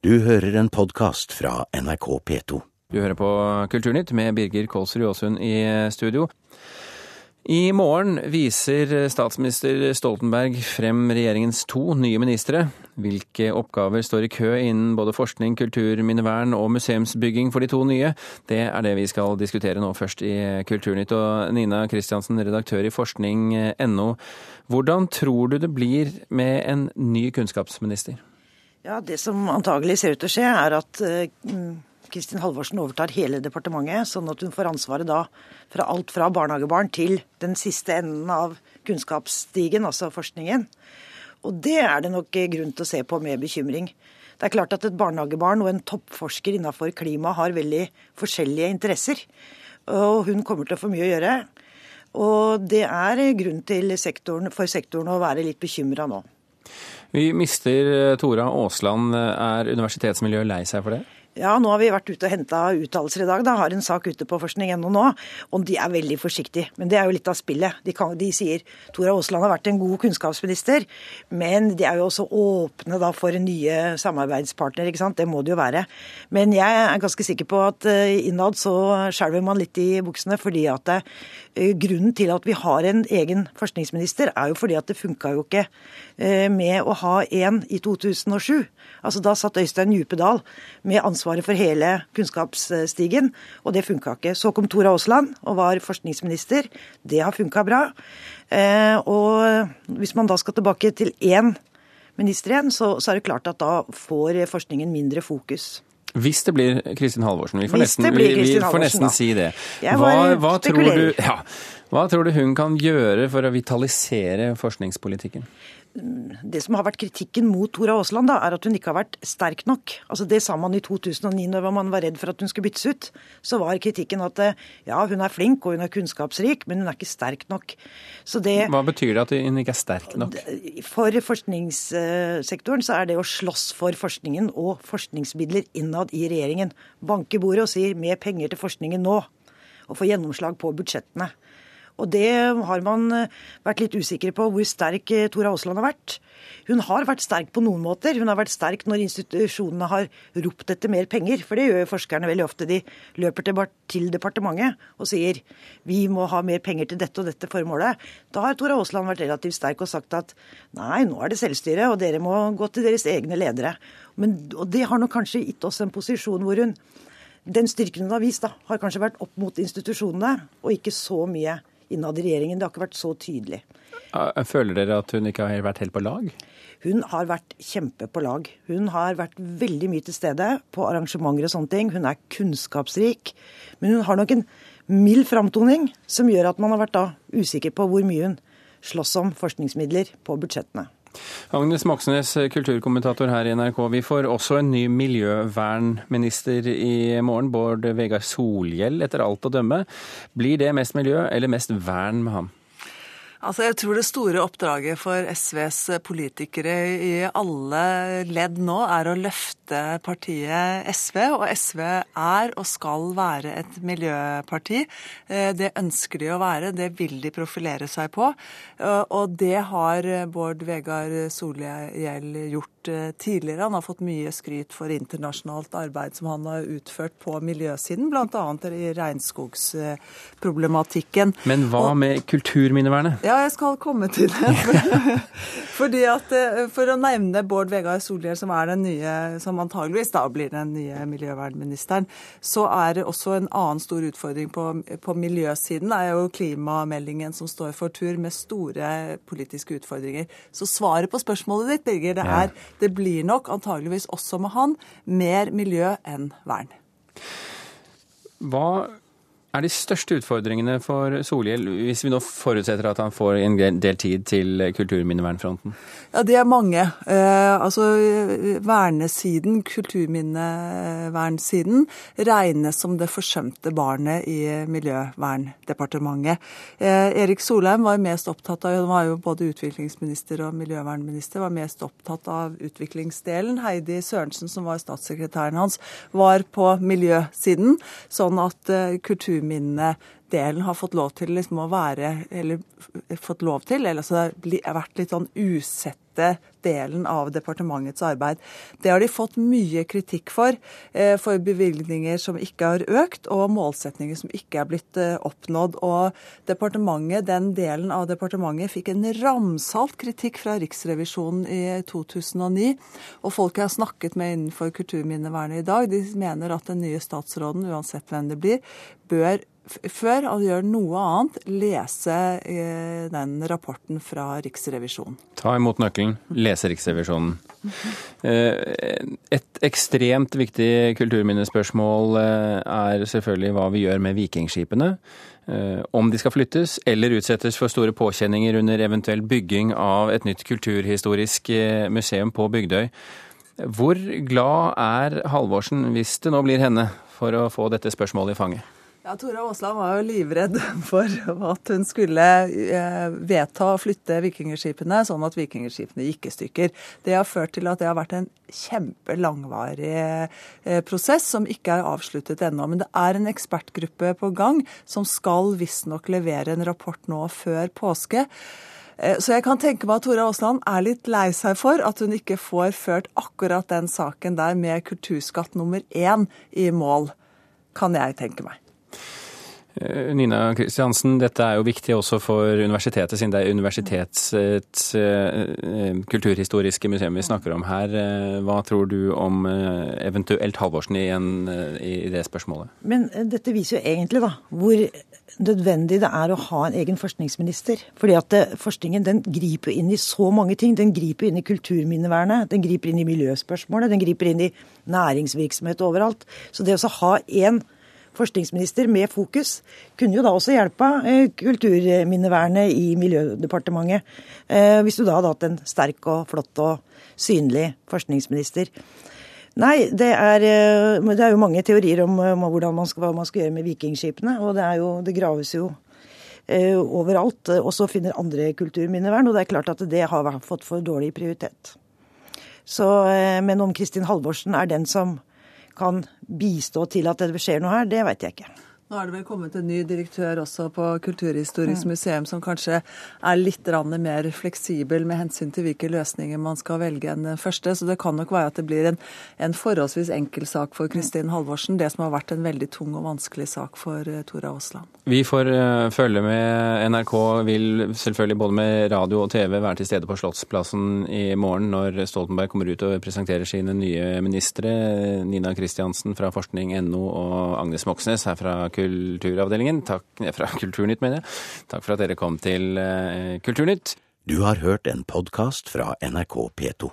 Du hører en podkast fra NRK P2. Du hører på Kulturnytt med Birger Kålsrud Aasund i studio. I morgen viser statsminister Stoltenberg frem regjeringens to nye ministre. Hvilke oppgaver står i kø innen både forskning, kulturminnevern og museumsbygging for de to nye? Det er det vi skal diskutere nå først i Kulturnytt. Og Nina Kristiansen, redaktør i forskning.no. Hvordan tror du det blir med en ny kunnskapsminister? Ja, Det som antagelig ser ut til å skje, er at Kristin Halvorsen overtar hele departementet, sånn at hun får ansvaret da fra alt fra barnehagebarn til den siste enden av kunnskapsstigen, altså forskningen. Og det er det nok grunn til å se på med bekymring. Det er klart at et barnehagebarn og en toppforsker innenfor klima har veldig forskjellige interesser. Og hun kommer til å få mye å gjøre. Og det er grunn til sektoren, for sektoren å være litt bekymra nå. Vi mister Tora Aasland. Er universitetsmiljøet lei seg for det? Ja, nå har vi vært ute og henta uttalelser i dag. Da har en sak ute på forskning.no nå, og de er veldig forsiktige. Men det er jo litt av spillet. De, kan, de sier Tora Aasland har vært en god kunnskapsminister, men de er jo også åpne da for nye samarbeidspartnere, ikke sant. Det må det jo være. Men jeg er ganske sikker på at innad så skjelver man litt i buksene, fordi at det, grunnen til at vi har en egen forskningsminister, er jo fordi at det funka jo ikke med å ha én i 2007. Altså Da satt Øystein Djupedal med ansvaret for hele kunnskapsstigen, og det funka ikke. Så kom Tora Aasland og var forskningsminister. Det har funka bra. Og hvis man da skal tilbake til én minister igjen, så, så er det klart at da får forskningen mindre fokus. Hvis det blir Kristin Halvorsen. Vi får nesten, vi, vi får nesten si det. Hva, hva, tror du, ja, hva tror du hun kan gjøre for å vitalisere forskningspolitikken? Det som har vært kritikken mot Tora Aasland, da, er at hun ikke har vært sterk nok. Altså Det sa man i 2009 når man var redd for at hun skulle byttes ut. Så var kritikken at ja, hun er flink og hun er kunnskapsrik, men hun er ikke sterk nok. Det, Hva betyr det at hun ikke er sterk nok? For forskningssektoren så er det å slåss for forskningen og forskningsmidler innad i regjeringen. Banke bordet og sier mer penger til forskningen nå. Og få gjennomslag på budsjettene. Og det har man vært litt usikre på hvor sterk Tora Aasland har vært. Hun har vært sterk på noen måter. Hun har vært sterk når institusjonene har ropt etter mer penger. For det gjør forskerne veldig ofte. De løper til departementet og sier vi må ha mer penger til dette og dette formålet. Da har Tora Aasland vært relativt sterk og sagt at nei, nå er det selvstyre, og dere må gå til deres egne ledere. Men, og det har nok kanskje gitt oss en posisjon hvor hun den styrken hun har vist, da, har kanskje vært opp mot institusjonene, og ikke så mye innad i regjeringen. Det har ikke vært så tydelig. Føler dere at hun ikke har vært helt på lag? Hun har vært kjempe på lag. Hun har vært veldig mye til stede på arrangementer og sånne ting. Hun er kunnskapsrik. Men hun har nok en mild framtoning som gjør at man har vært da usikker på hvor mye hun slåss om forskningsmidler på budsjettene. Agnes Moxnes, kulturkommentator her i NRK. Vi får også en ny miljøvernminister i morgen, Bård Vegar Solhjell, etter alt å dømme. Blir det mest miljø eller mest vern med ham? Altså, Jeg tror det store oppdraget for SVs politikere i alle ledd nå er å løfte partiet SV. Og SV er og skal være et miljøparti. Det ønsker de å være, det vil de profilere seg på. Og det har Bård Vegar Solhjell gjort tidligere. Han har fått mye skryt for internasjonalt arbeid som han har utført på miljøsiden, bl.a. i regnskogsproblematikken. Men hva med kulturminnevernet? Ja, jeg skal komme til det. Fordi at, For å nevne Bård Vegar Solhjell, som er den nye, som antageligvis da blir den nye miljøvernministeren, så er det også en annen stor utfordring på, på miljøsiden. Det er jo klimameldingen som står for tur, med store politiske utfordringer. Så svaret på spørsmålet ditt, Birger, det er det blir nok antageligvis også med han mer miljø enn vern. Hva er de største utfordringene for Solhjell, hvis vi nå forutsetter at han får en del tid til kulturminnevernfronten? Ja, Det er mange. Eh, altså Vernesiden, kulturminnevernsiden, regnes som det forsømte barnet i Miljøverndepartementet. Eh, Erik Solheim var mest opptatt av, han var jo både utviklingsminister og miljøvernminister, var mest opptatt av utviklingsdelen. Heidi Sørensen, som var statssekretæren hans, var på miljøsiden. Sånn at eh, kultur kulturminnedelen delen har fått lov til liksom å være Eller fått lov til, eller så det har vært litt sånn usette delen av departementets arbeid. Det har de fått mye kritikk for, eh, for bevilgninger som ikke har økt, og målsetninger som ikke er blitt eh, oppnådd. Og departementet, den delen av departementet fikk en ramsalt kritikk fra Riksrevisjonen i 2009. Og folk jeg har snakket med innenfor kulturminnevernet i dag, de mener at den nye statsråden, uansett hvem det blir, bør før han gjør noe annet, lese eh, den rapporten fra Riksrevisjonen. Ta imot nøkkelen, lese Riksrevisjonen. Eh, et ekstremt viktig kulturminnespørsmål eh, er selvfølgelig hva vi gjør med vikingskipene. Om de skal flyttes eller utsettes for store påkjenninger under eventuell bygging av et nytt kulturhistorisk museum på Bygdøy. Hvor glad er Halvorsen, hvis det nå blir henne, for å få dette spørsmålet i fanget? Ja, Tora Aasland var jo livredd for at hun skulle eh, vedta å flytte vikingskipene, sånn at vikingskipene gikk i stykker. Det har ført til at det har vært en kjempelangvarig eh, prosess som ikke er avsluttet ennå. Men det er en ekspertgruppe på gang som skal visstnok levere en rapport nå før påske. Eh, så jeg kan tenke meg at Tora Aasland er litt lei seg for at hun ikke får ført akkurat den saken der med kulturskatt nummer én i mål, kan jeg tenke meg. Eh, Nina Kristiansen, dette er jo viktig også for universitetet, siden det er universitetets uh, kulturhistoriske museum vi snakker om her. Hva tror du om eventuelt Halvorsen igjen i det spørsmålet? Men dette viser jo egentlig da, hvor nødvendig det er å ha en egen forskningsminister. Fordi at forskningen den griper inn i så mange ting. Den griper inn i kulturminnevernet, den griper inn i miljøspørsmålet, den griper inn i næringsvirksomhet overalt. Så det å ha en forskningsminister med fokus, kunne jo da også hjelpa eh, kulturminnevernet i Miljødepartementet. Eh, hvis du da hadde hatt en sterk og flott og synlig forskningsminister. Nei, det er, eh, det er jo mange teorier om, hvordan man skal, hva man skal gjøre med vikingskipene. Og det, jo, det graves jo overalt. Og så finner andre kulturminnevern. Og det er klart at det har fått for dårlig prioritet. Så, men om Kristin Halvorsen er den som kan bistå til at det skjer noe her, det vet jeg ikke. Nå er det vel kommet en ny direktør også på Kulturhistorisk museum som kanskje er litt mer fleksibel med hensyn til hvilke løsninger man skal velge enn den første. Så det kan nok være at det blir en, en forholdsvis enkel sak for Kristin Halvorsen. Det som har vært en veldig tung og vanskelig sak for uh, Tora Aasland. Vi får uh, følge med. NRK vil selvfølgelig både med radio og TV være til stede på Slottsplassen i morgen når Stoltenberg kommer ut og presenterer sine nye ministre. Nina Kristiansen fra forskning.no og Agnes Moxnes her fra Kulturhistorisk Kulturavdelingen. Takk, fra Kulturnytt, mener jeg. Takk for at dere kom til eh, Kulturnytt. Du har hørt en podkast fra NRK P2.